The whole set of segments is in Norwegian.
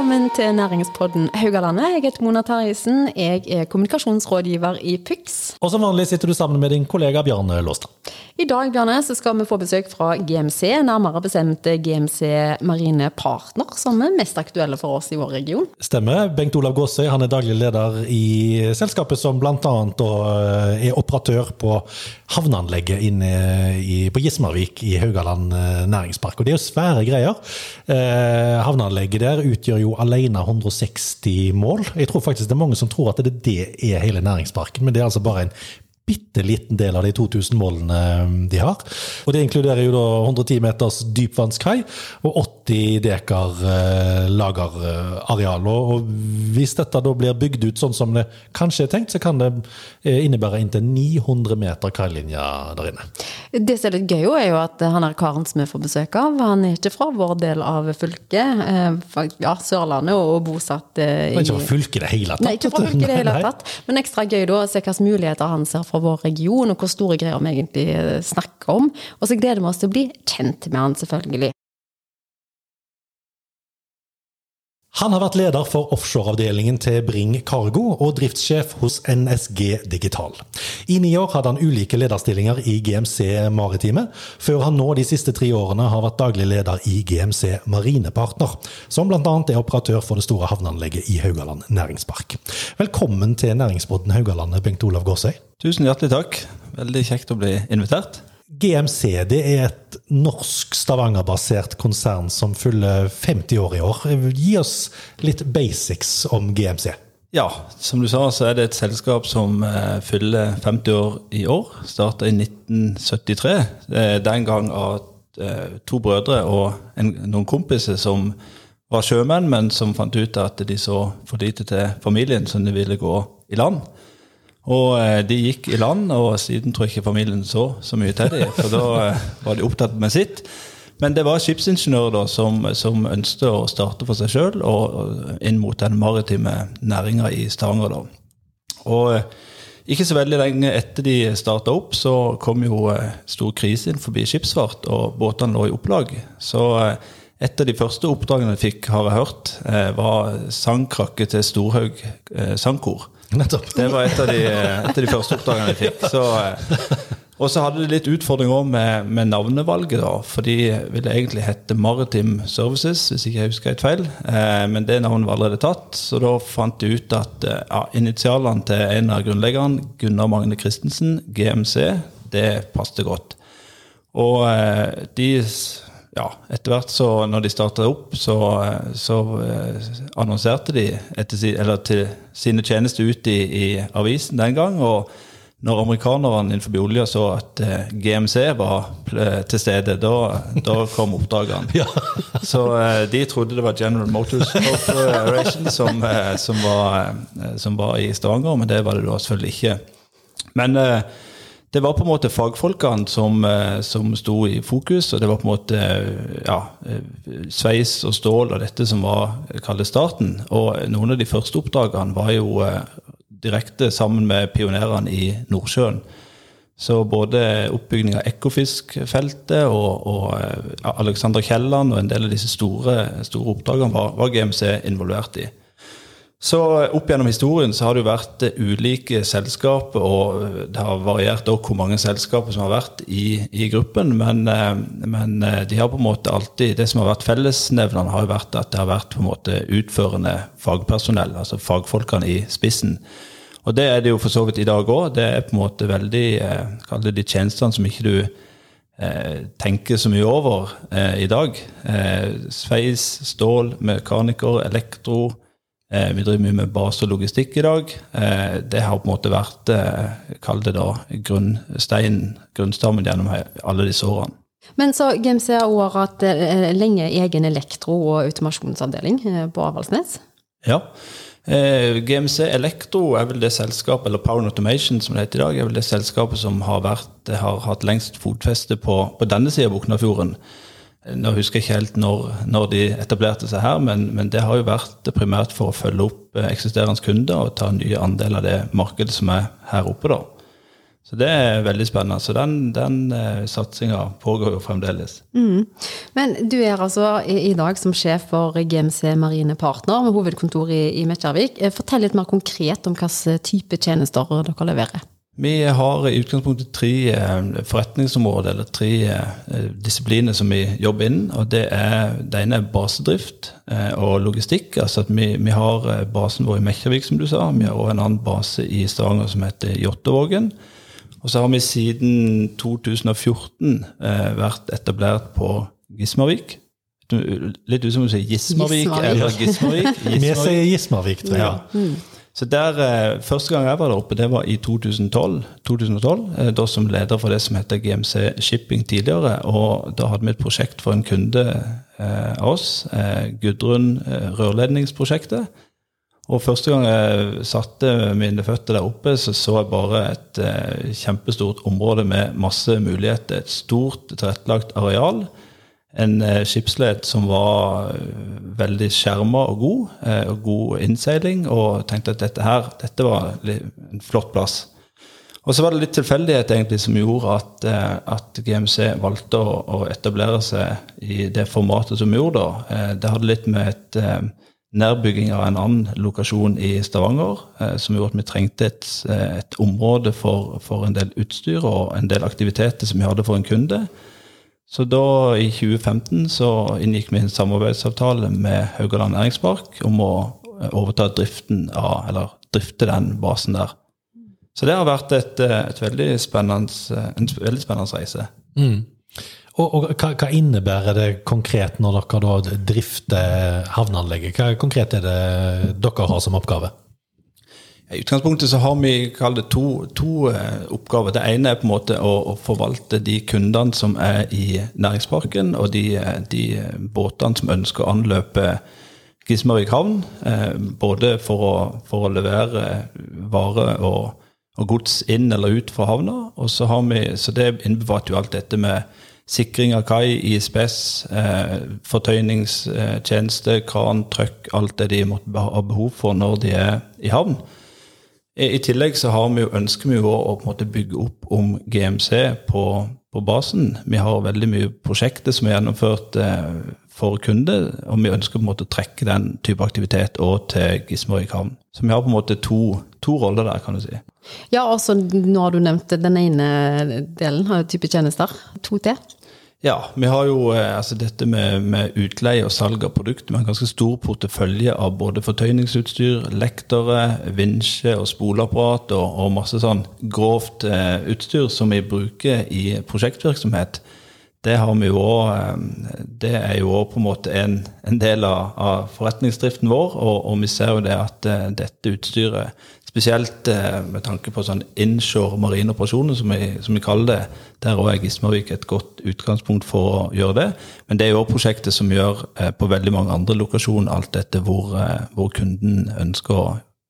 Velkommen til næringspodden Haugalandet. Jeg heter Mona Terjesen. Jeg er kommunikasjonsrådgiver i PYX. Og som vanlig sitter du sammen med din kollega Bjarne Låstad. I dag Bjarne, så skal vi få besøk fra GMC, nærmere bestemt GMC Marine Partner, som er mest aktuelle for oss i vår region. Stemmer. Bengt Olav Gåsøy han er daglig leder i selskapet som bl.a. Eh, er operatør på havneanlegget inne i, på Gismarvik i Haugaland eh, næringspark. Og det er jo svære greier. Eh, havneanlegget der utgjør jo alene 160 mål. Jeg tror faktisk det er mange som tror at det, det er hele næringsparken, men det er altså bare en bitte liten del av de 2000 målene um, de har. Og Det inkluderer jo da 110 meters dypvannskai og 80 dekar eh, lagerareal. Og Hvis dette da blir bygd ut sånn som det kanskje er tenkt, så kan det eh, innebære inntil 900 meter kailinje der inne. Det som er litt gøy, er jo at han er karen som vi får besøk av, han er ikke fra vår del av fylket. Eh, ja, Sørlandet og bosatt i Ikke fra fylket i det hele tatt? Nei, ikke fra fylket i det hele tatt. Men ekstra gøy da å se hvilke muligheter han ser for vår region, og hvor store greier vi egentlig eh, snakker om. Og så gleder vi oss til å bli kjent med han, selvfølgelig. Han har vært leder for offshoreavdelingen til Bring Cargo og driftssjef hos NSG Digital. I ni år hadde han ulike lederstillinger i GMC Maritime, før han nå de siste tre årene har vært daglig leder i GMC Marinepartner, som bl.a. er operatør for det store havneanlegget i Haugaland næringspark. Velkommen til næringsbåten Haugalandet, Bengt Olav Gåsøy. Tusen hjertelig takk. Veldig kjekt å bli invitert. GMC det er et norsk Stavanger-basert konsern som fyller 50 år i år. Gi oss litt basics om GMC. Ja, som du sa, så er det et selskap som eh, fyller 50 år i år. Starta i 1973. Den gang av eh, to brødre og en, noen kompiser som var sjømenn, men som fant ut at de så for lite til familien, så de ville gå i land. Og eh, de gikk i land, og siden tror jeg ikke familien så så mye til dem, for da eh, var de opptatt med sitt. Men det var skipsingeniører da, som, som ønsket å starte for seg sjøl og inn mot den maritime næringa i Stavanger. da. Og eh, ikke så veldig lenge etter de starta opp, så kom jo stor krise inn forbi skipsfart, og båtene lå i opplag. Så et av de første oppdragene jeg fikk, har jeg hørt, var sangkrakket til Storhaug sangkor. Nettopp. Det var et av de, et av de første oppdragene jeg fikk. Så, eh, og så hadde det litt utfordringer med, med, navnevalget, da. For de ville egentlig hete Maritim Services, hvis ikke jeg husker helt feil. Eh, men det navnet var allerede tatt, så da fant de ut at eh, ja, initialene til en av grunnleggerne, Gunnar Magne Christensen, GMC, det passet godt. Og de ja, etter hvert så når de starta opp, så, så uh, annonserte de etter, til sine tjenester ut i, i, avisen den gang. Og når amerikanerne innenfor olja så at eh, GMC var til stede, da, da kom oppdragene. ja. så de trodde det var General Motors Corporation som, som, var, som var i Stavanger, men det var det da selvfølgelig ikke. Men det var på en måte fagfolkene som, eh, som sto i fokus, og det var på en måte eh, ja, eh, sveis og stål og dette som var starten. Og noen av de første oppdragene var jo direkte sammen med pionerene i Nordsjøen. Så både oppbygging av Ekofisk-feltet og, og Alexander Kielland og en del av disse store, store oppdragene var, var GMC involvert i. Så Opp gjennom historien så har det jo vært eh, ulike selskaper, og eh, det har variert også hvor mange selskaper som har vært i, i gruppen. Men, eh, men, de har på en måte alltid, det som har vært fellesnevnerne, har jo vært at det har vært på en måte utførende fagpersonell, altså fagfolkene i spissen. Og det er det jo for så vidt i dag òg. Det er på en måte veldig Kall det de tjenestene som ikke du tenker så mye over eh, i dag. Eh, sveis, stål, mekaniker, elektro vi driver mye med base og logistikk i dag. Eh, det har på en måte vært, eh, kall det da, grunnsteinen, grunnstammen gjennom alle disse årene. Men så GMC har òg hatt lenge egen elektro- og automasjonsavdeling på Avaldsnes? Ja. GMC Elektro er vel det selskapet, eller Power Automation som det heter i dag, er vel det selskapet som har, vært, har hatt lengst fotfeste på, på denne sida av Buknafjorden. Nå husker jeg ikke helt når, når de etablerte seg her, men, men, det har jo vært primært for å følge opp eh, eksisterende kunder og ta nye andeler av det markedet som er her oppe. da. Så det er veldig spennende. Så den, den eh, satsinga pågår jo fremdeles. Men du er altså i, i dag som sjef for GMC Marine Partner med hovedkontor i, i Mekkjarvik. Eh, Fortell litt mer konkret om hvilken type tjenester dere leverer. Vi har i utgangspunktet tre eh, forretningsområder, eller tre eh, disipliner som vi jobber innen. og Det, er, det ene er basedrift eh, og logistikk. altså at vi, vi har basen vår i Mekkjarvik, som du sa. Vi har også en annen base i Stavanger som heter Jåttåvågen. Og så har vi siden 2014 eh, vært etablert på Gismarvik. Litt ut som du sier Gismarvik Gismarvik. eller Gismarvik. Vi sier Gismarvik, tror jeg. Ja. Så der, eh, Første gang jeg var der oppe, det var i 2012, 2012 eh, da som leder for det som heter GMC Shipping tidligere. og Da hadde vi et prosjekt for en kunde eh, av oss, eh, Gudrun eh, rørledningsprosjektet. Og Første gang jeg satte mine føtter der oppe, så så jeg bare et eh, kjempestort område med masse muligheter. Et stort tilrettelagt areal. En eh, skipsled som var eh, veldig skjerma og god, eh, og god innseiling. Og tenkte at dette her, dette var en flott plass. Og så var det litt tilfeldighet egentlig som gjorde at, at GMC valgte å, etablere seg i det formatet som vi gjorde. da. Det hadde litt med et nærbygging av en annen lokasjon i Stavanger, som gjorde at vi trengte et, et område for, for en del utstyr og en del aktiviteter som vi hadde for en kunde. Så da, i 2015, så inngikk vi en samarbeidsavtale med Haugaland Næringspark om å eh, overta driften av, eller drifte den basen der. Så det har vært et, eh, et veldig spennende, eh, en veldig spennende reise. Og, og hva, hva innebærer det konkret når dere da drifter havneanlegget? Hva konkret er det dere har som oppgave? I utgangspunktet så har vi det to, to eh, oppgaver. Det ene er på en måte å, å forvalte de kundene som er i næringsparken, og de, eh, de båtene som ønsker å anløpe Gismarvik havn. Eh, både for å, for å levere varer og, og gods inn eller ut fra havna. Og så, har vi, så det innbefatter jo alt dette med sikring av kai, ISPS, eh, fortøyningstjeneste, kran, trøkk, alt det de måtte ha behov for når de er i havn. I, tillegg så har vi jo, ønsker vi jo å bygge opp om GMC på, på basen. Vi har veldig mye prosjekter som er gjennomført eh, for kunder, og vi ønsker på en måte å trekke den type aktivitet òg til Gismarvik havn. Så vi har på en måte to, to roller der, kan du si. Ja, også nå har du nevnt den ene delen av type tjenester. To til. Ja, vi har jo eh, altså dette med, med utleie og salg av produkter med en ganske stor portefølje av både fortøyningsutstyr, lektere, vinsje og spoleapparat og, og masse sånn grovt eh, utstyr som vi bruker i prosjektvirksomhet. Det, har vi også, eh, det er jo også på en måte en, en del av, av forretningsdriften vår, og, og vi ser jo det at eh, dette utstyret Spesielt eh, med tanke på sånn inshore marineoperasjoner, som, vi- som vi kaller det. Der òg er Gismarvik et godt utgangspunkt for å gjøre det. Men det er jo også prosjektet som gjør eh, på veldig mange andre lokasjoner alt dette hvor, eh, hvor kunden ønsker å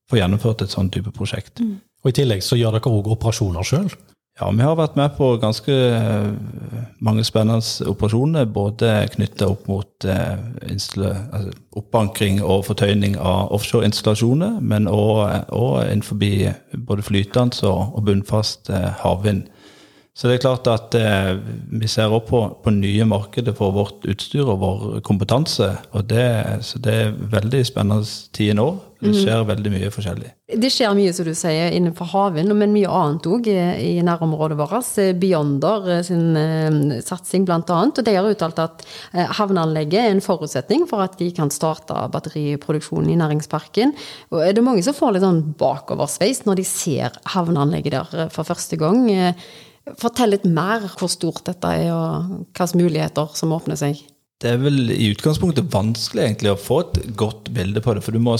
få gjennomført et sånn type prosjekt. Og I tillegg så gjør dere òg operasjoner sjøl. Ja, vi har vært med på ganske eh, mange spennende operasjoner, både knytta opp mot oppankring altså oppbankring og fortøyning av offshore-installasjoner, men òg innenfor både flytende og, bunnfast eh, havvind. Så det er klart at eh, vi ser også på, på nye markeder for vårt utstyr og vår kompetanse. og det, Så det er veldig spennende tid nå. Det skjer veldig mye forskjellig. Det skjer mye, som du sier, innenfor havvind, men mye annet òg i nærområdet vårt. Beyonder eh, sin eh, satsing, annet. Og de har uttalt at eh, havneanlegget er en forutsetning for at de kan starte batteriproduksjonen i næringsparken. Og er det mange som får litt sånn bakoversveis når de ser havneanlegget der eh, for første gang? Eh, Fortell litt mer hvor stort dette er, og hvilke muligheter som åpner seg. Det er vel i utgangspunktet vanskelig egentlig å få et godt bilde på det. For du må,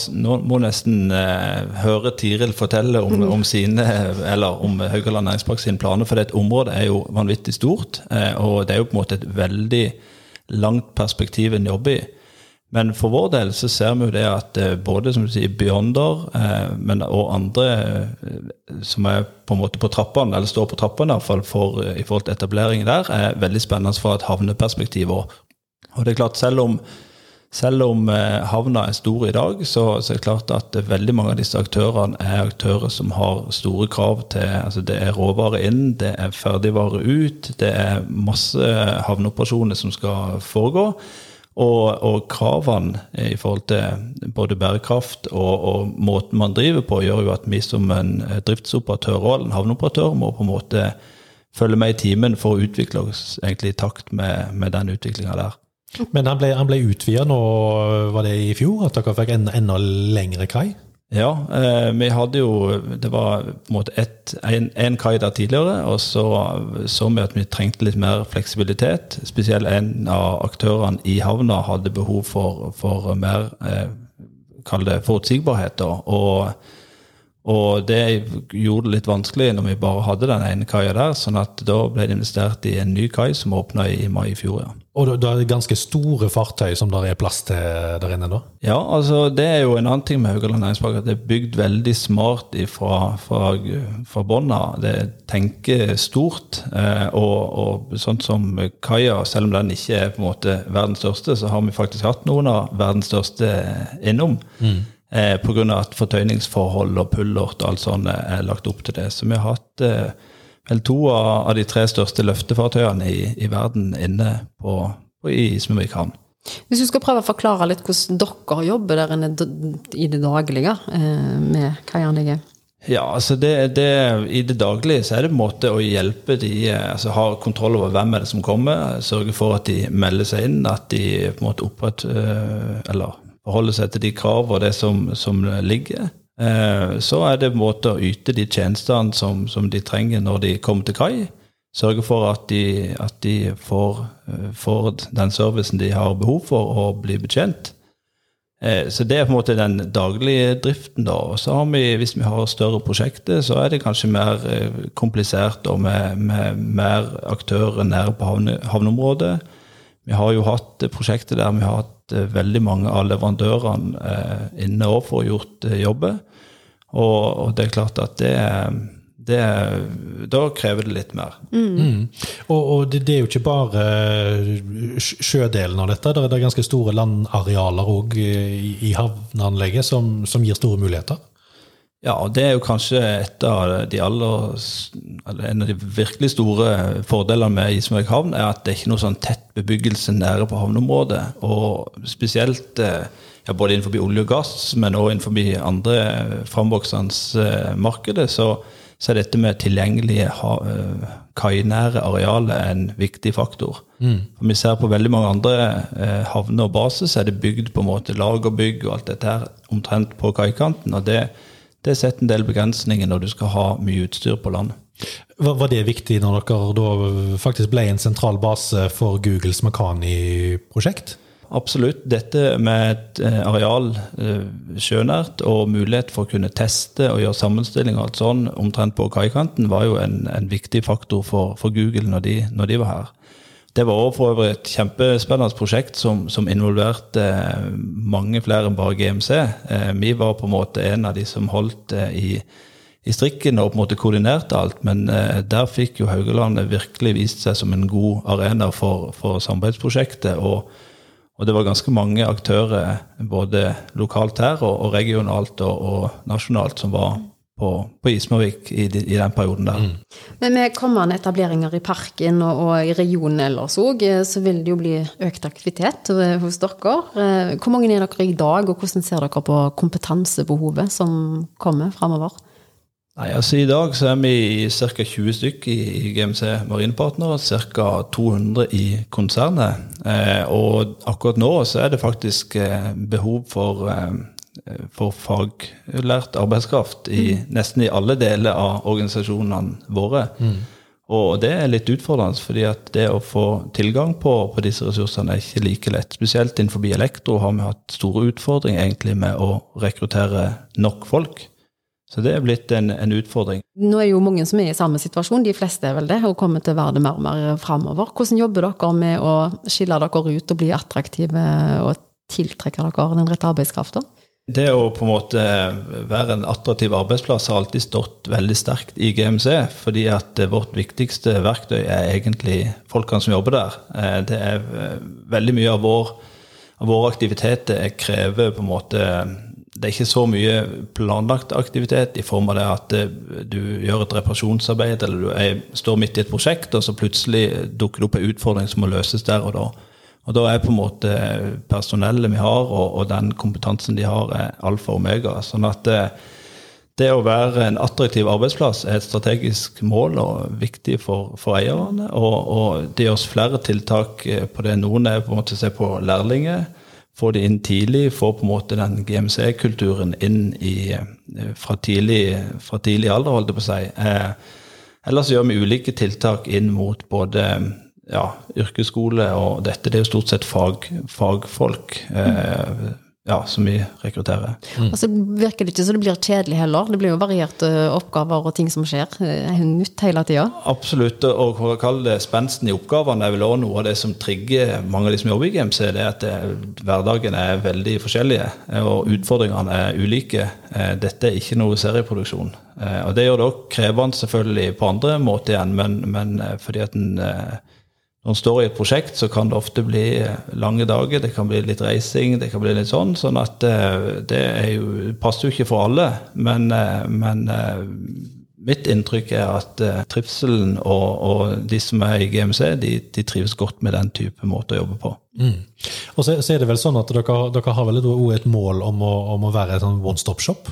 må nesten eh, høre Tiril fortelle om, om sine, eller om Haugaland Næringspark sine planer. For det området er jo vanvittig stort, eh, og det er jo på en måte et veldig langt perspektiv en jobber i. Men for vår del så ser vi jo det at eh, både som du sier, Beyonder, eh, men og andre eh, som er på en måte på trappene, eller står på trappene i for, i forhold til etableringen der, er veldig spennende fra et havneperspektiv. Og, og det er klart, selv om, selv om havna er stor i dag, så, så, er det klart at veldig mange av disse aktørene er aktører som har store krav til altså Det er råvare inn, det er ferdigvare ut, det er masse havneoperasjoner som skal foregå. Og, og kravene i forhold til både bærekraft og, og, måten man driver på, gjør jo at vi som en driftsoperatør og en havneoperatør må på en måte følge med i timen for å utvikle oss egentlig i takt med, med den utviklinga der. Men han ble, han ble utvida nå, var det i fjor? At dere fikk en enda lengre kai? Ja, eh, vi hadde jo Det var på en måte en, kai der tidligere, og så så vi at vi trengte litt mer fleksibilitet. Spesielt en av aktørene i havna hadde behov for, for mer eh, Kall det forutsigbarhet. Og og det gjorde det litt vanskelig når vi bare hadde den ene kaia der. sånn at da ble det investert i en ny kai som åpna i mai i fjor. ja. Og da er det ganske store fartøy som det er plass til der inne da? Ja, altså det er jo en annen ting med Haugaland Næringspark, at det er bygd veldig smart fra, fra, fra bånn av. Det tenker stort. Eh, og, og sånn som kaia, selv om den ikke er på en måte verdens største, så har vi faktisk hatt noen av verdens største innom. Mm eh, pga. at fortøyningsforhold og pullert og alt sånt er lagt opp til det. Så vi har hatt eh, vel to av, de tre største løftefartøyene i, i verden inne på, på i Ismevik havn. Hvis du skal prøve å forklare litt hvordan dere jobber der inne i det daglige eh, med kaianlegget? Ja, altså det, det, I det daglige så er det en måte å hjelpe de eh, altså Ha kontroll over hvem er det som kommer. Sørge for at de melder seg inn, at de på en måte opprett, eh, eller forholde seg til de krav og det som, som ligger. Eh, så er det måte å yte de tjenestene som, som, de trenger når de kommer til kai. Sørge for at de, at de får, eh, får, den servicen de har behov for, og blir betjent. Eh, så det er på en måte den daglige driften. da. Og så har vi, Hvis vi har større prosjekter, så er det kanskje mer komplisert og med, med mer aktører nære på havne, havneområdet. Vi har jo hatt prosjekter der vi har hatt Eh, veldig mange av leverandørene eh, inne òg får gjort eh, jobben. Og, og, det er klart at det, det Da krever det litt mer. Mm. Mm. Og, og det, det, er jo ikke bare sjødelen av dette. Det er ganske store landarealer òg i, i havneanlegget som, som gir store muligheter. Ja, og det er jo kanskje et av de aller, en av de virkelig store fordelene med Ismark havn, er at det er ikke noe sånn tett bebyggelse nære på havneområdet. Og spesielt eh, ja, både innenfor olje og gass, men også innenfor andre framvoksende eh, markeder, så, så, er dette med tilgjengelige eh, kainære arealer en viktig faktor. Mm. For Vi ser på veldig mange andre havner og baser, så er det bygd på en måte lagerbygg og alt dette her omtrent på kaikanten. og det det setter en del begrensninger når du skal ha mye utstyr på land. Var det viktig når dere da faktisk ble en sentral base for Googles Makani-prosjekt? Absolutt. Dette med et eh, areal eh, sjønært og mulighet for å kunne teste og gjøre sammenstilling og alt sånn omtrent på kaikanten, var jo en, en viktig faktor for, for Google når de, når de var her. Det var også for øvrig et kjempespennende prosjekt som, som involverte eh, mange flere enn bare GMC. Eh, vi var på en måte en av de som holdt eh, i, i strikken og på en måte koordinerte alt. Men der fikk jo Haugalandet virkelig vist seg som en god arena for, for samarbeidsprosjektet. Og, og, det var ganske mange aktører både lokalt her og, og regionalt og, og nasjonalt som var på, på Ismarvik i, i, den perioden der. Mm. Men med kommende etableringer i parken og, og i regionen ellers òg, eh, så vil det jo bli økt aktivitet eh, hos dere. Eh, hvor mange er dere i dag, og hvordan ser dere på kompetansebehovet som kommer framover? Nei, altså I dag så er vi ca. 20 stykk i GMC Marinepartner, ca. 200 i konsernet. Eh, og akkurat nå så er det faktisk eh, behov for Eh, for faglært arbeidskraft i mm. nesten i alle deler av organisasjonene våre. Mm. Og det er litt utfordrende, fordi at det å få tilgang på, på, disse ressursene er ikke like lett. Spesielt innenfor elektro har vi hatt store utfordringer egentlig med å rekruttere nok folk. Så det er blitt en, en, utfordring. Nå er jo mange som er i samme situasjon, de fleste er vel det, og kommer til å være det mer og mer framover. Hvordan jobber dere med å skille dere ut og bli attraktive og tiltrekke dere den rette arbeidskrafta? Det å på en måte være en attraktiv arbeidsplass har alltid stått veldig sterkt i GMC. Fordi at vårt viktigste verktøy er egentlig folkene som jobber der. Eh, det er eh, veldig mye av vår aktivitet aktiviteter krever på en måte det er ikke så mye planlagt aktivitet i form av det at eh, du gjør et reparasjonsarbeid eller du er, står midt i et prosjekt, og så plutselig dukker det opp en utfordring som må løses der og da. Og da er på en måte personellet vi har, og, og den kompetansen de har, er alfa og omega. Sånn at det, eh, det å være en attraktiv arbeidsplass er et strategisk mål og viktig for, for eierne. Og, og, det gjøres flere tiltak eh, på det. Noen er på en måte å se på lærlinger få det inn tidlig, få på en måte den GMC-kulturen inn i, eh, fra, tidlig, fra tidlig alder, holdt jeg på å si. Eh, ellers gjør vi ulike tiltak inn mot både ja, yrkesskole og dette. Det er jo stort sett fag, fagfolk. Eh, ja, som vi rekrutterer. Mm. Og så virker det ikke så det blir kjedelig heller. Det blir jo varierte oppgaver og ting som skjer. er Nytt hele tida. Absolutt. Og å kalle det spensten i oppgavene er vel også noe av det som trigger mange av de som jobber i GMC. Det er at det, hverdagen er veldig forskjellige, og utfordringene er ulike. Eh, dette er ikke noe serieproduksjon. Eh, og det gjør det òg krevende selvfølgelig på andre måter igjen, men, men eh, fordi at en når en står i et prosjekt, så kan det ofte bli lange dager, det kan bli litt reising, det kan bli litt sånn. sånn at eh, det jo, passer jo ikke for alle. Men, eh, men eh, mitt inntrykk er at trivselen og, og, de som er i GMC, de, de, trives godt med den type måte å jobbe på. Mm. Og så, så, er det vel sånn at dere, dere har vel et mål om å, om å være en sånn one stop shop?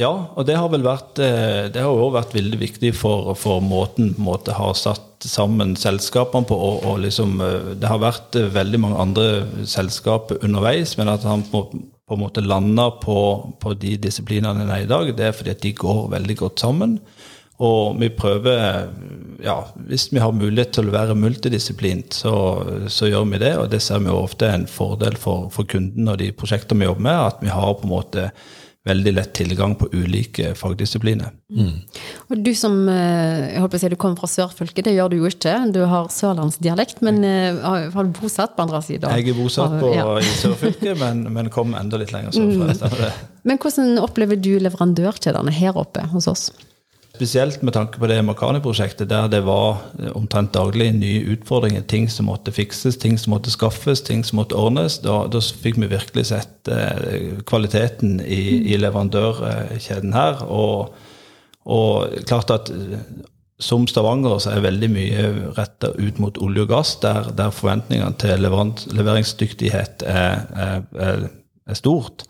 Ja, og det har vel vært det har også vært veldig viktig for, for måten på måte har satt sammen selskapene på. Og, og liksom, eh, det har vært eh, veldig mange andre selskaper underveis, men at han på, på en måte lander på, på, de disiplinene han er i dag, det er fordi at de går veldig godt sammen. Og vi prøver, ja, hvis vi har mulighet til å være multidisiplint, så, så gjør vi det. Og det ser vi ofte er en fordel for, for kunden og de prosjektene vi jobber med, at vi har på en måte veldig lett tilgang på ulike fagdisipliner. Mm. Og Du som eh, jeg håper å si, du kommer fra sørfylket, det gjør du jo ikke. Du har sørlandsdialekt, men eh, har du bosatt på andre sida? Jeg er bosatt på, ja. i sørfylket, men, men kom enda litt lenger sørfra. Mm. Men hvordan opplever du leverandørkjedene her oppe hos oss? Spesielt med tanke på det Makani-prosjektet, der det var omtrent daglig nye utfordringer. Ting som måtte fikses, ting som måtte skaffes, ting som måtte ordnes. Da, da fikk vi virkelig sett eh, kvaliteten i, i, leverandørkjeden her. Og, og klart at eh, som Stavanger så er veldig mye retta ut mot olje og gass, der, der forventningene til leveringsdyktighet er, er, er, er stort.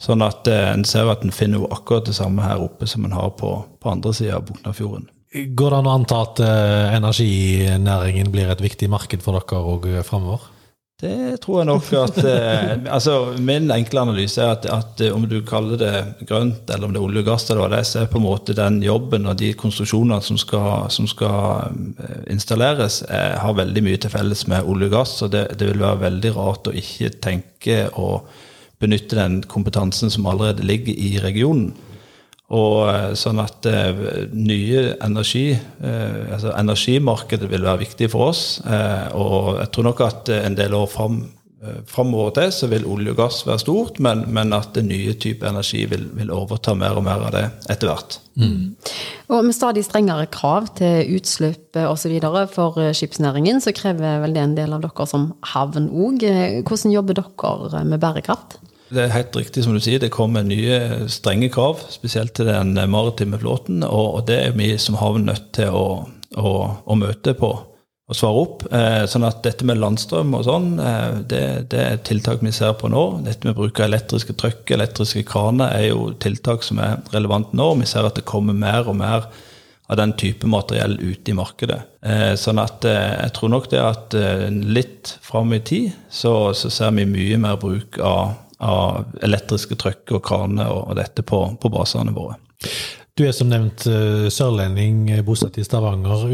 Sånn at eh, en ser at en finner jo akkurat det samme her oppe som en har på, på andre sida av Buknafjorden. Går det an å anta at eh, energinæringen blir et viktig marked for dere òg eh, framover? Det tror jeg nok at eh, altså Min enkle analyse er at, at, om du kaller det grønt, eller om det er olje og gass, eller hva det er, så er på en måte den jobben og de konstruksjonene som skal, som skal installeres, er, har veldig mye til felles med olje og gass. Så det, det vil være veldig rart å ikke tenke og benytte den kompetansen som allerede ligger i regionen. Og eh, sånn at eh, nye energi, eh, altså energimarkedet vil være viktig for oss. Eh, og jeg tror nok at en del år fram, framover til så vil olje og gass være stort, men, men at den nye type energi vil, vil, overta mer og mer av det etter hvert. Mm. Og med stadig strengere krav til utslipp osv. for skipsnæringen, så krever vel det en del av dere som havn òg. Hvordan jobber dere med bærekraft? Det er helt riktig som du sier, det kommer nye strenge krav, spesielt til den maritime flåten. Og det er vi som havn nødt til å, å, å, møte på og svare opp. Eh, sånn at dette med landstrøm og sånn, eh, det, det, er tiltak vi ser på nå. Dette med bruk av elektriske trøkk, elektriske kraner, er jo tiltak som er relevant nå. Vi ser at det kommer mer og mer av den type materiell ute i markedet. Eh, sånn at jeg tror nok det at litt fram i tid så, så ser vi mye mer bruk av av elektriske trøkk og kraner og, dette på, på basene våre. Du er som nevnt eh, sørlending, eh, bosatt i Stavanger.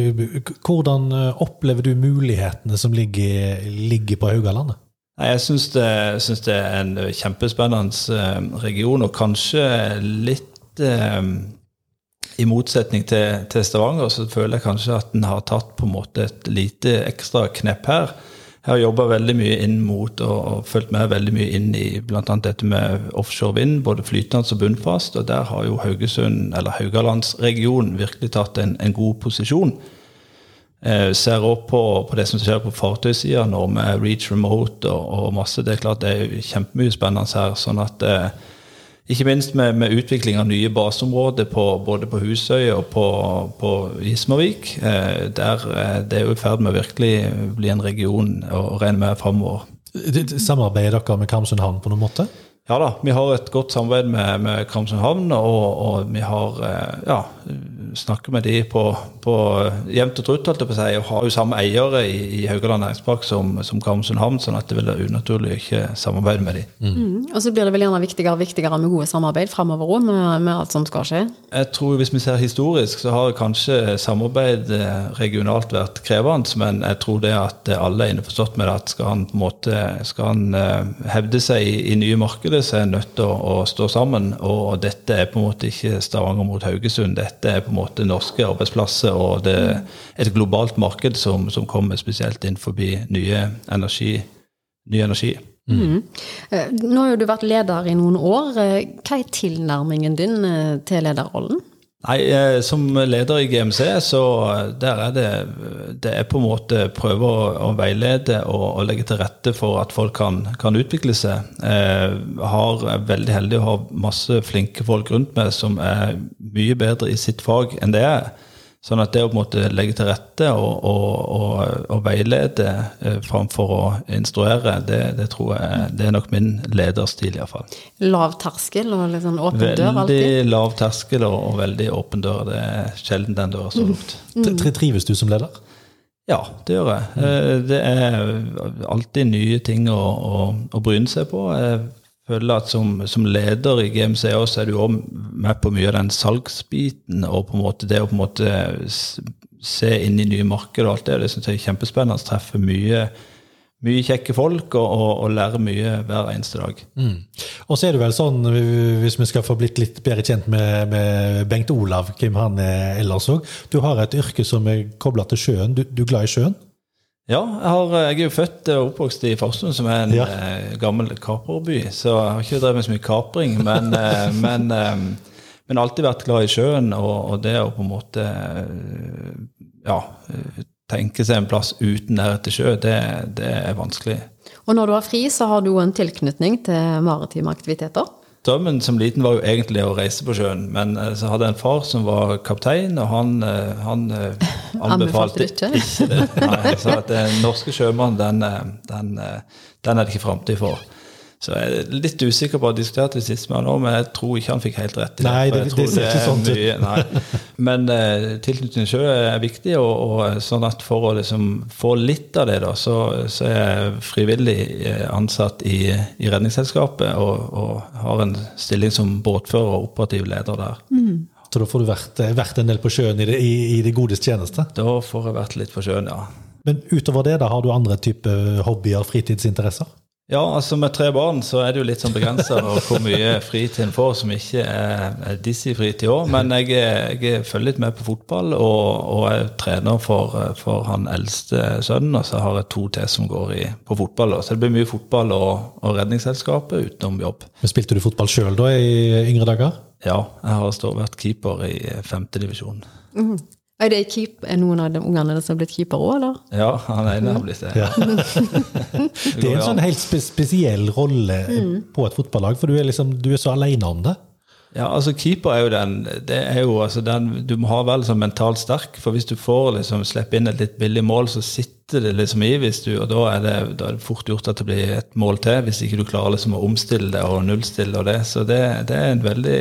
Hvordan eh, opplever du mulighetene som ligger, ligger på Haugalandet? Jeg syns det, synes det er en kjempespennende region, og kanskje litt eh, i motsetning til, til, Stavanger, så føler jeg kanskje at en har tatt på en måte et lite ekstra knepp her. Jeg har jobba veldig mye inn mot og, og fulgt med veldig mye inn i bl.a. dette med offshore vind, både flytende og bunnfast. Og der har jo Haugesund, eller Haugalandsregionen, virkelig tatt en, en god posisjon. Eh, ser også på, på, det som skjer på fartøysida nå, med Reach Remote og, og, masse. Det er klart det er kjempemye spennende her. sånn at eh, ikke minst med, med, utvikling av nye baseområder på, både på Husøy og på, på Ismervik. Eh, der eh, Det er jo i ferd med å virkelig bli en region å regne med framover. Samarbeider dere med Karmsund havn på noen måte? Ja da, vi har et godt samarbeid med, med Kramsund havn, og, og, vi har eh, ja, snakker med de på, på jevnt og trutt, holdt jeg på å si, og har jo samme eiere i, i Haugaland næringspark som, som Karmsund havn, sånn at det vil være unaturlig å ikke samarbeide med de. Mm. Mm. Og så blir det vel gjerne viktigere og viktigere med gode samarbeid framover òg, med, med, alt som skal skje? Jeg tror Hvis vi ser historisk, så har kanskje samarbeid eh, regionalt vært krevende, men jeg tror det at alle er innforstått med det at skal han på en måte skal han hevde seg i, i, nye markeder, så er nødt til å, å stå sammen. Og dette er på en måte ikke Stavanger mot Haugesund. dette er på en måte norske arbeidsplasser, og det er et globalt marked som, som kommer spesielt inn forbi nye energi. Ny energi. Mm. Mm. Nå har jo du vært leder i noen år. Eh, hva er tilnærmingen din eh, til lederrollen? Nei, Som leder i GMC, så der er det det er på en måte prøve å, å veilede og, og, legge til rette for at folk kan, kan utvikle seg. Jeg har, er veldig heldig å ha masse flinke folk rundt meg som er mye bedre i sitt fag enn det er. Sånn at det å på en måte legge til rette og, og, og, og veilede eh, framfor å instruere, det, det, tror jeg det er nok min lederstil, iallfall. Lav terskel og litt sånn åpen veldig dør alltid? Veldig lav terskel og, og, veldig åpen dør. Det er sjelden den døra står lukt. Mm. Trives du som leder? Ja, det gjør jeg. Eh, det er alltid nye ting å, å, å bryne seg på. Jeg føler at som, som, leder i GMC også er du òg med på mye av den salgsbiten og på en måte det å på en måte se inn i nye markeder og alt det. Det syns jeg er kjempespennende. Treffe mye, mye kjekke folk og, og, og, lære mye hver eneste dag. Mm. Og så er det vel sånn, hvis vi skal få blitt litt bedre kjent med, med Bengt Olav, hvem han er ellers òg Du har et yrke som er kobla til sjøen. Du, du er glad i sjøen? Ja, jeg, har, jeg, er jo født og oppvokst i Farsund, som er en ja. eh, gammel kaperby. Så jeg har ikke drevet med så mye kapring, men, eh, men, eh, men, alltid vært glad i sjøen. Og, og det å på en måte eh, ja, tenke seg en plass uten nærhet til sjø, det, det er vanskelig. Og når du har fri, så har du en tilknytning til maritime aktiviteter? Drømmen som liten var jo egentlig å reise på sjøen, men eh, så hadde jeg en far som var kaptein, og han, eh, han eh, anbefalte ikke. ikke det. Nei, så at den norske sjømann, den, den, den er det ikke framtid for. Så jeg er litt usikker på å diskutere det sist med han òg, men jeg tror ikke han fikk helt rett. i det. Nei, det, det, ser ikke sånn ut. Men uh, tilknytning til sjø er viktig, og, og, sånn at for å liksom få litt av det, da, så, så er jeg frivillig eh, ansatt i, i Redningsselskapet og, og, har en stilling som båtfører og operativ leder der. Mm. Så da får du vært, eh, vært, en del på sjøen i det, i, i det godes tjeneste? Da får jeg vært litt på sjøen, ja. Men utover det, da har du andre typer hobbyer, fritidsinteresser? Ja, altså med tre barn så er det jo litt sånn begrensa hvor mye fritid en får som ikke er Dizzie-fritid òg. Men jeg, jeg, følger litt med på fotball, og, og jeg trener for, for, han eldste sønnen. Og så har jeg to til som går i, på fotball. Så det blir mye fotball og, og Redningsselskapet utenom jobb. Men Spilte du fotball sjøl da i yngre dager? Ja, jeg har vært keeper i femtedivisjon. Mm. Er det keep, er noen av de ungene som har blitt keeper òg, eller? Ja, han ene har blitt det. Ja. det er en sånn helt spesiell rolle mm. på et fotballag, for du er, liksom, du er så alene om det. Ja, altså Keeper er jo den det er jo, altså den, Du må ha vel som mentalt sterk, for hvis du får liksom slippe inn et litt billig mål, så sitter det liksom i, hvis du, og da er, det, da er det fort gjort at det blir et mål til, hvis ikke du klarer liksom å omstille det og nullstille og det. Så det, det er en veldig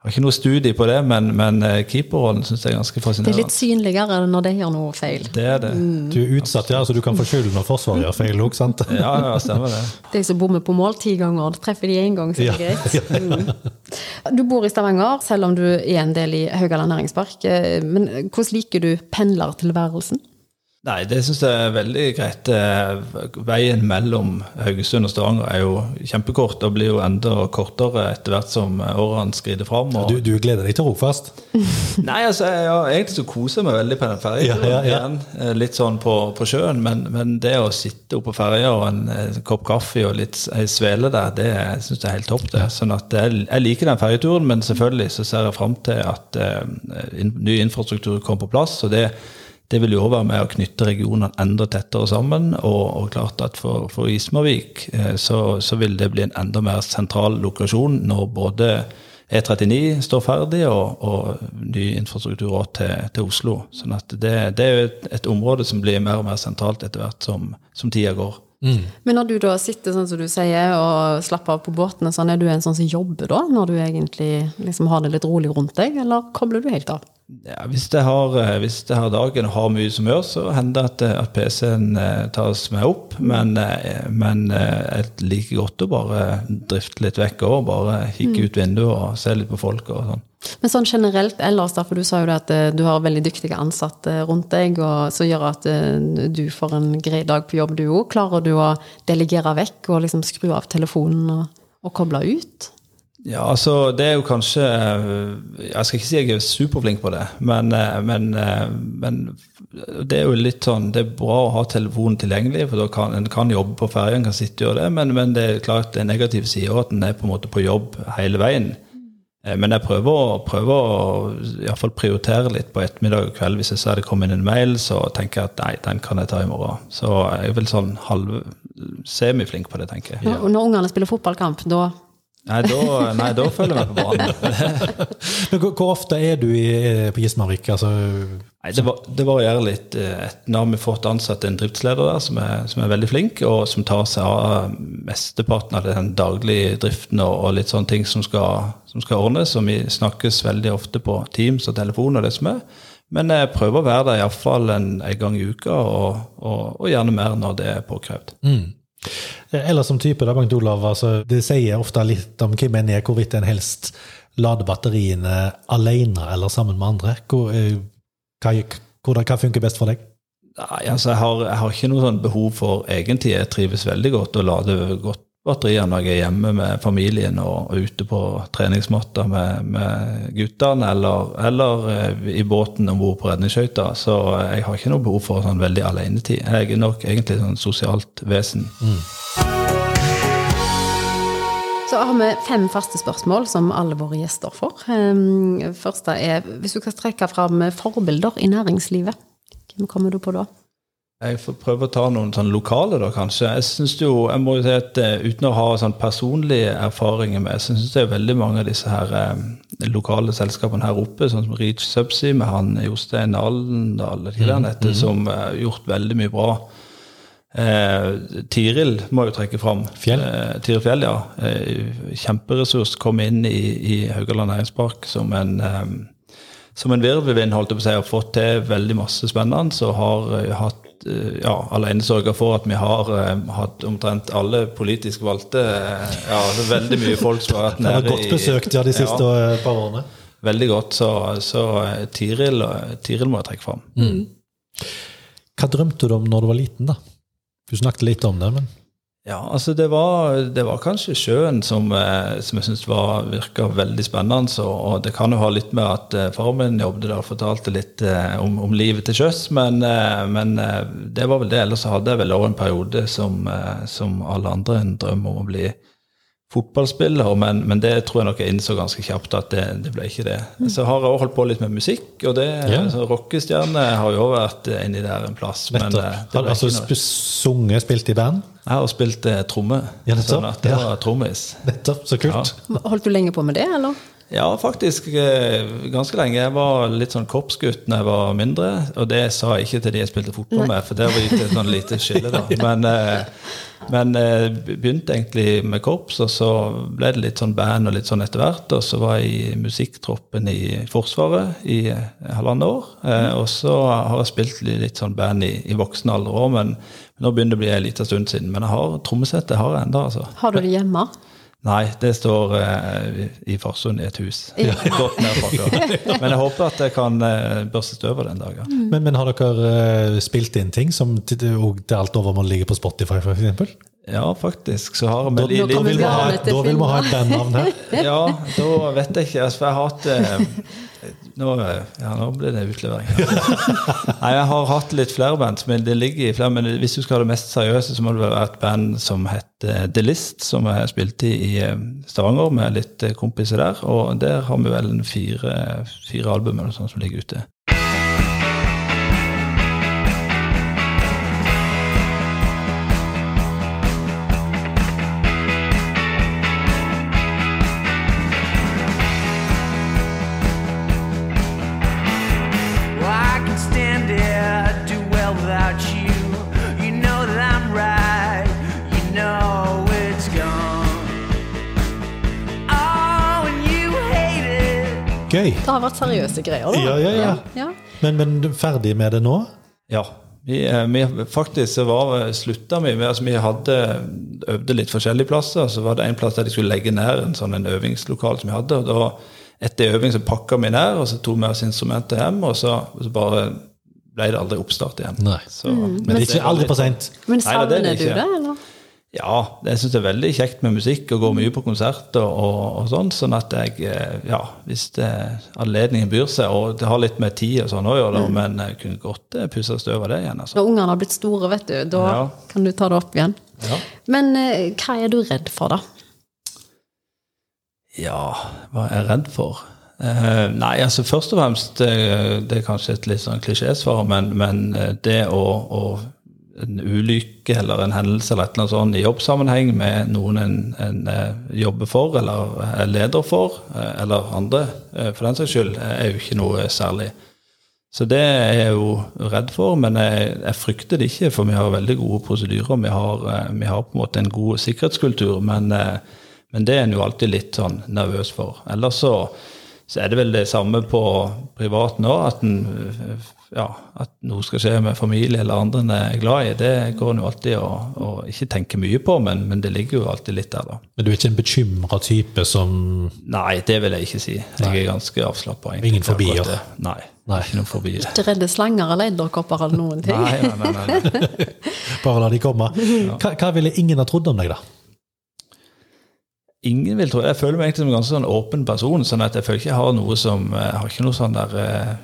har ikke noe studie på det, men, men eh, keeperrollen syns jeg er ganske fascinerende. Det er litt synligere når det gjør noe feil. Det er det. Mm. Du er utsatt, ja, så du kan få skyld når Forsvaret gjør feil òg, sant? ja, ja, stemmer det. De som bommer på mål ti ganger, treffer de én gang, så er det greit. Mm. Du bor i Stavanger, selv om du er en del i Haugaland næringspark. Eh, men hvordan liker du pendlertilværelsen? Nei, det syns jeg er veldig greit. Eh, veien mellom Haugesund og Stavanger er jo kjempekort og blir jo enda kortere etter hvert som årene skrider fram. Og... Du, du, gleder deg til Rogfast? Nei, altså, jeg har egentlig så koser meg veldig på den ferja. Ja, ja, ja. Eh, litt sånn på, på sjøen, men, men, det å sitte oppe på ferja og en, en, kopp kaffe og litt ei svele der, det syns jeg er helt topp. det. Sånn at jeg, jeg liker den ferjeturen, men selvfølgelig så ser jeg fram til at uh, in, ny infrastruktur kommer på plass. og det det vil jo være med å knytte regionene enda tettere sammen. Og, og klart at for, for Ismarvik eh, så, så, vil det bli en enda mer sentral lokasjon når både E39 står ferdig, og, og ny infrastruktur også til, til, Oslo. Sånn at det, det er jo et, et, område som blir mer og mer sentralt etter hvert som, som tida går. Mm. Men når du da sitter sånn som du sier, og slapper av på båtene, sånn, er du en sånn som jobber da? Når du egentlig liksom har det litt rolig rundt deg, eller kobler du helt av? Ja, hvis, jeg har, eh, hvis jeg har dagen og har mye som gjør, så hender det at, eh, at PC-en eh, tas med opp. Men, men jeg liker godt å bare drifte litt vekk òg. Bare kikke mm. ut vinduet og se litt på folk og sånn. Men sånn generelt ellers, da, for du sa jo at du har veldig dyktige ansatte rundt deg, og som gjør at du får en grei dag på jobb, du òg. Klarer du å delegere vekk og liksom skru av telefonen og, og koble ut? Ja, altså det er jo kanskje Jeg skal ikke si jeg er superflink på det, men, eh, men, eh, men det er jo litt sånn Det er bra å ha telefonen tilgjengelig, for da kan en kan jobbe på ferjen, kan sitte og gjøre det, men, men, det er klart det er negative sider at en er på en måte på jobb hele veien. Eh, men jeg prøver, å, prøver å i hvert fall prioritere litt på ettermiddag og kveld. Hvis jeg ser det kommer inn en mail, så tenker jeg at nei, den kan jeg ta i morgen. Så jeg er vel sånn halv semiflink på det, tenker jeg. Ja. Når ungene spiller fotballkamp, da Nei, da, nei, da følger vi på banen. Men hvor, hvor, ofte er du i, på Gismarvik? Altså, nei, det, var, det, varierer litt. Nå har vi fått ansatt en driftsleder der som er, som er, veldig flink, og som tar seg av mesteparten av den daglige driften og, og litt sånne ting som skal, som skal, ordnes. Og vi snakkes veldig ofte på Teams og telefon og det som er. Men jeg prøver å være der iallfall en, en gang i uka, og, og, og, gjerne mer når det er påkrevd. Mm. Eller som type, da, Bengt Olav, altså, det sier ofte litt om hvem en er, hvorvidt en helst lader batteriene alene eller sammen med andre. Hvor, eh, hva, hva, hva funker best for deg? Nei, altså, jeg har, jeg har ikke noe sånn behov for egentlig Jeg trives veldig godt og lader godt batterier når jeg er hjemme med familien og, og ute på treningsmatta med, med guttene, eller, eller eh, i båten om bord på redningsskøyta. Så jeg har ikke noe behov for sånn veldig alenetid. Jeg er nok egentlig sånn sosialt vesen. Mm. Så har vi fem faste spørsmål som alle våre gjester får. Ehm, første er hvis du kan trekke fram forbilder i næringslivet. Hvem kommer du på da? Jeg får prøve å ta noen sånn lokale, da, kanskje. Jeg synes jo, jeg må jo si at uh, Uten å ha sånn personlige erfaringer med, så syns jeg veldig mange av disse her eh, lokale selskapene her oppe, sånn som Reach Subsea med han Jostein Alendal, mm, mm. som har eh, gjort veldig mye bra. Tiril må jo trekke fram. Fjell. Tiril Fjell, ja. kjemperessurs. Kom inn i, i Haugaland næringspark som en som en virvelvind, holdt jeg på å si, har fått til veldig masse spennende. Så har hatt Eh, ja, alene sørga for at vi har uh, hatt omtrent alle politisk valgte uh, Ja, det er veldig mye folk som har vært nede i Godt besøkt ja, de siste ja, par årene. Veldig godt. Så, så Tiril, Tiril, må jeg trekke fram. Mm. Hva drømte du om når du var liten, da? Du snakket litt om det, men ja, altså det var, det var kanskje sjøen som, eh, som jeg syns virka veldig spennende. Så, og det kan jo ha litt med at faren far min jobbet der og fortalte litt eh, om, om, livet til sjøs. Men, men, det var vel det. Ellers hadde jeg vel òg en periode som, som alle andre en drøm om å bli fotballspiller, men, men, det tror jeg nok jeg innså ganske kjapt at det, det ble ikke det. Mm. Så har jeg også holdt på litt med musikk, og det, ja. altså, rockestjerne har jo også vært inni der en plass. Men, det, det altså sunget, spilt i band? Jeg har spilt eh, tromme. Ja, sånn at det ja. var trommis. Nettopp, så kult. Ja. Holdt du lenge på med det, eller? Ja, faktisk eh, ganske lenge. Jeg var litt sånn korpsgutt da jeg var mindre. Og det sa jeg ikke til de jeg spilte fotball med, for det var det et sånn lite skille. da. Men, eh, men begynte egentlig med korps, og så ble det litt sånn band og litt sånn etter hvert. Og så var jeg i musikktroppen i Forsvaret i halvannet år. Og så har jeg spilt litt sånn band i, i voksen alder òg, men nå begynner det å bli en liten stund siden. Men jeg har trommesettet har jeg ennå. Altså. Har du det hjemme? Nei, det står eh, i Farsund i et hus. Ja. Men jeg håper at jeg kan eh, børste støv den dagen. Mm. Men, men, har dere eh, spilt inn ting som til, til alt over må ligge på Spotify, f.eks.? Ja, faktisk. så har da, da, da, vil vi ha, da vil vi ha et bandnavn her. ja, da vet jeg ikke. Altså, jeg har hatt nå, ja, nå blir det utlevering. Nei, jeg har hatt litt flere band, men det ligger i flere. Men hvis du skal ha det mest seriøse, så må det være et band som heter The List, som jeg spilte i eh, Stavanger med litt eh, kompiser der. Og der har vi vel fire, fire album eller sånt som ligger ute. Gøy. Det har vært seriøse greier, da. Ja, ja, ja. ja. Men, men ferdig med det nå? Ja. Vi, eh, vi, faktisk så var, slutta vi med altså Vi hadde øvde litt forskjellige plasser. Så var det en plass der de skulle legge ned en sånn en øvingslokal som vi hadde. og da Etter øving så pakka vi ned, og så tok vi oss instrumentet hjem. Og så, og så bare ble det aldri oppstart igjen. Nei. Så, Men det er ikke aldri for seint. Men er savner du det, eller? Ja, jeg syns det er veldig kjekt med musikk og går mye på konserter og, og sånn. Sånn at jeg, eh, ja, hvis det, anledningen byr seg, og det har litt med tid og sånn å gjøre, mm. men jeg kunne godt eh, pusse støv av det igjen. altså. Når ungene har blitt store, vet du, da Ja. kan du ta det opp igjen. Ja. Men eh, hva er du redd for, da? Ja, hva er jeg redd for? Uh, nei, altså først og fremst det, Det er kanskje et litt sånn klisjésvar, men, men eh, det å, å En ulykke eller en hendelse eller et eller annet sånt i jobbsammenheng med noen en, en eh, jobber for eller er leder for, eh, eller andre eh, for den saks skyld, eh, er jo ikke noe særlig. Så det er jeg jo redd for, men jeg, jeg frykter det ikke, for vi har veldig gode prosedyrer. Vi har, eh, vi har på en måte en god sikkerhetskultur, men, eh, men det er en jo alltid litt sånn nervøs for. Ellers så, så er det vel det samme på privat nå, at, en, eh, ja, at noe skal skje med familie eller andre en er glad i. Det går en jo alltid å, å ikke tenke mye på, men, men det ligger jo alltid litt der, da. Men du er ikke en bekymra type som Nei, det vil jeg ikke si. Jeg er ganske avslappa. Ingen fobier? Nei, Nei. ikke noen fobier. Ikke redde slanger eller edderkopper eller noen ting? Nei, nei, nei, nei, nei. Bare la de komme. Hva, hva ville ingen ha trodd om deg, da? Ingen vil tro Jeg føler meg egentlig som en ganske sånn åpen person. sånn at Jeg føler ikke jeg har noe som Jeg har ikke noe sånn der eh,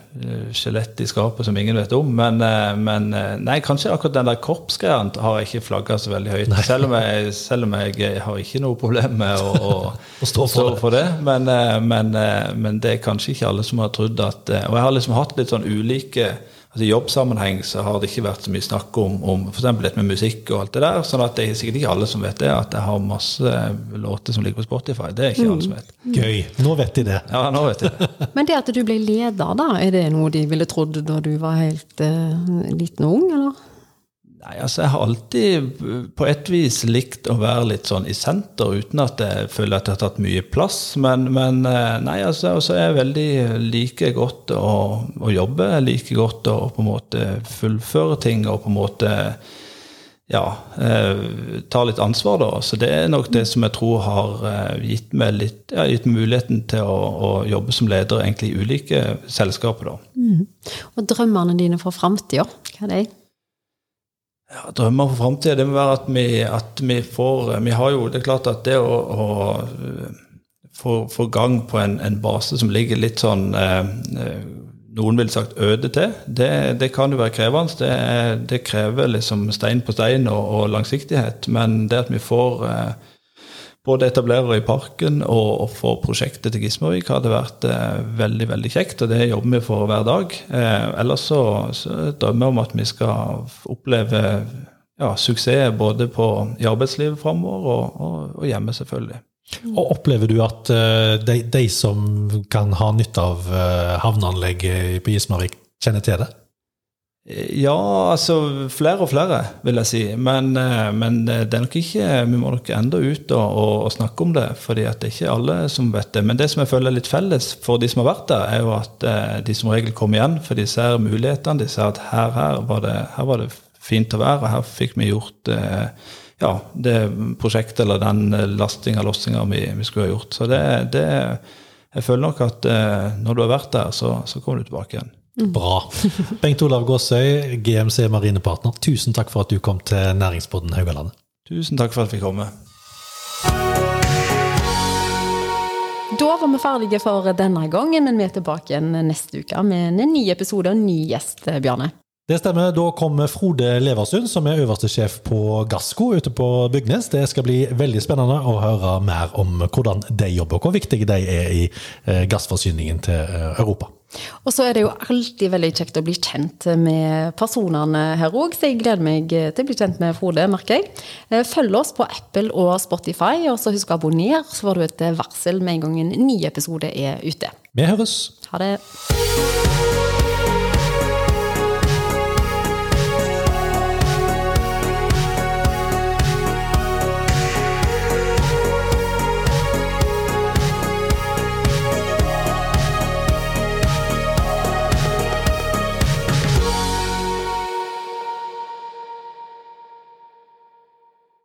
skjelett i skapet som ingen vet om. Men, uh, men uh, nei, kanskje akkurat den der korpsgreia har jeg ikke flagga så veldig høyt. Selv om, jeg, selv om jeg, eh, har ikke noe problem med å, å, Å stå for det. for det. Men, eh, men, eh, men det er kanskje ikke alle som har trodd at eh, Og jeg har liksom hatt litt sånn ulike altså I jobbsammenheng så har det ikke vært så mye snakk om, om f.eks. dette med musikk og alt det der. sånn at det er sikkert ikke alle som vet det, at jeg har masse låter som ligger på Spotify. Det er ikke alle som vet. Gøy. Nå vet de det. Ja, nå vet de det. Men det at du ble leder, da, er det noe de ville trodd da du var helt uh, liten og ung, eller? Nei, altså Jeg har alltid på et vis likt å være litt sånn i senter, uten at jeg føler at jeg har tatt mye plass. Men, men eh, nei, altså, er jeg veldig like godt å, å jobbe. Jeg liker godt å på en måte fullføre ting og på en måte ja, eh, ta litt ansvar, da. Så det er nok det som jeg tror har eh, gitt meg litt, ja, gitt meg muligheten til å, å jobbe som leder egentlig i ulike selskaper, da. Og drømmene dine for framtida, hva er det? Ja, drømmer for framtida, det må være at vi, at vi får Vi har jo Det er klart at det å, å få, få gang på en, en base som ligger litt sånn eh, eh, Noen ville sagt øde til. Det, det kan jo være krevende. Det, det krever liksom stein på stein og, og langsiktighet. Men det at vi får eh, både etablerere i parken og, få prosjektet til Gismarvik har det vært eh, veldig veldig kjekt, og det jobber vi for hver dag. Eh, ellers så, så drømmer jeg om at vi skal oppleve ja, suksess både på, i arbeidslivet framover og, og, og hjemme, selvfølgelig. Og Opplever du at eh, de, de som kan ha nytte av eh, havneanlegget på Gismarvik, kjenner til det? Ja, altså flere og flere, vil jeg si. Men, eh, men det er nok ikke Vi må nok enda ut og, og, snakke om det, fordi at det er ikke alle som vet det. Men det som jeg føler er litt felles for de som har vært der, er jo at eh, de som regel kommer igjen, for de ser mulighetene. De ser at her, her, var, det, her var det fint å være, her fikk vi gjort eh, ja, det prosjektet eller den lastinga og lossinga vi, vi skulle ha gjort. Så det, det Jeg føler nok at eh, når du har vært der, så, så kommer du tilbake igjen. Bra. Bengt Olav Gåsøy, GMC Marinepartner, tusen takk for at du kom til Næringspodden Haugalandet. Tusen takk for at jeg fikk komme. Da var vi ferdige for denne gangen, men vi er tilbake igjen neste uke med en ny episode og en ny gjest, Bjarne. Det stemmer. Da kommer Frode Leversund, som er øverste sjef på Gassco ute på Bygnes. Det skal bli veldig spennende å høre mer om hvordan de jobber, og hvor viktige de er i eh, gassforsyningen til eh, Europa. Og så er det jo alltid veldig kjekt å bli kjent med personene her òg, så jeg gleder meg til å bli kjent med Frode, merker jeg. Eh, Følg oss på Apple og Spotify, og så husk å abonnere, så får du et varsel med en gang en ny episode er ute. Vi høres! Ha det.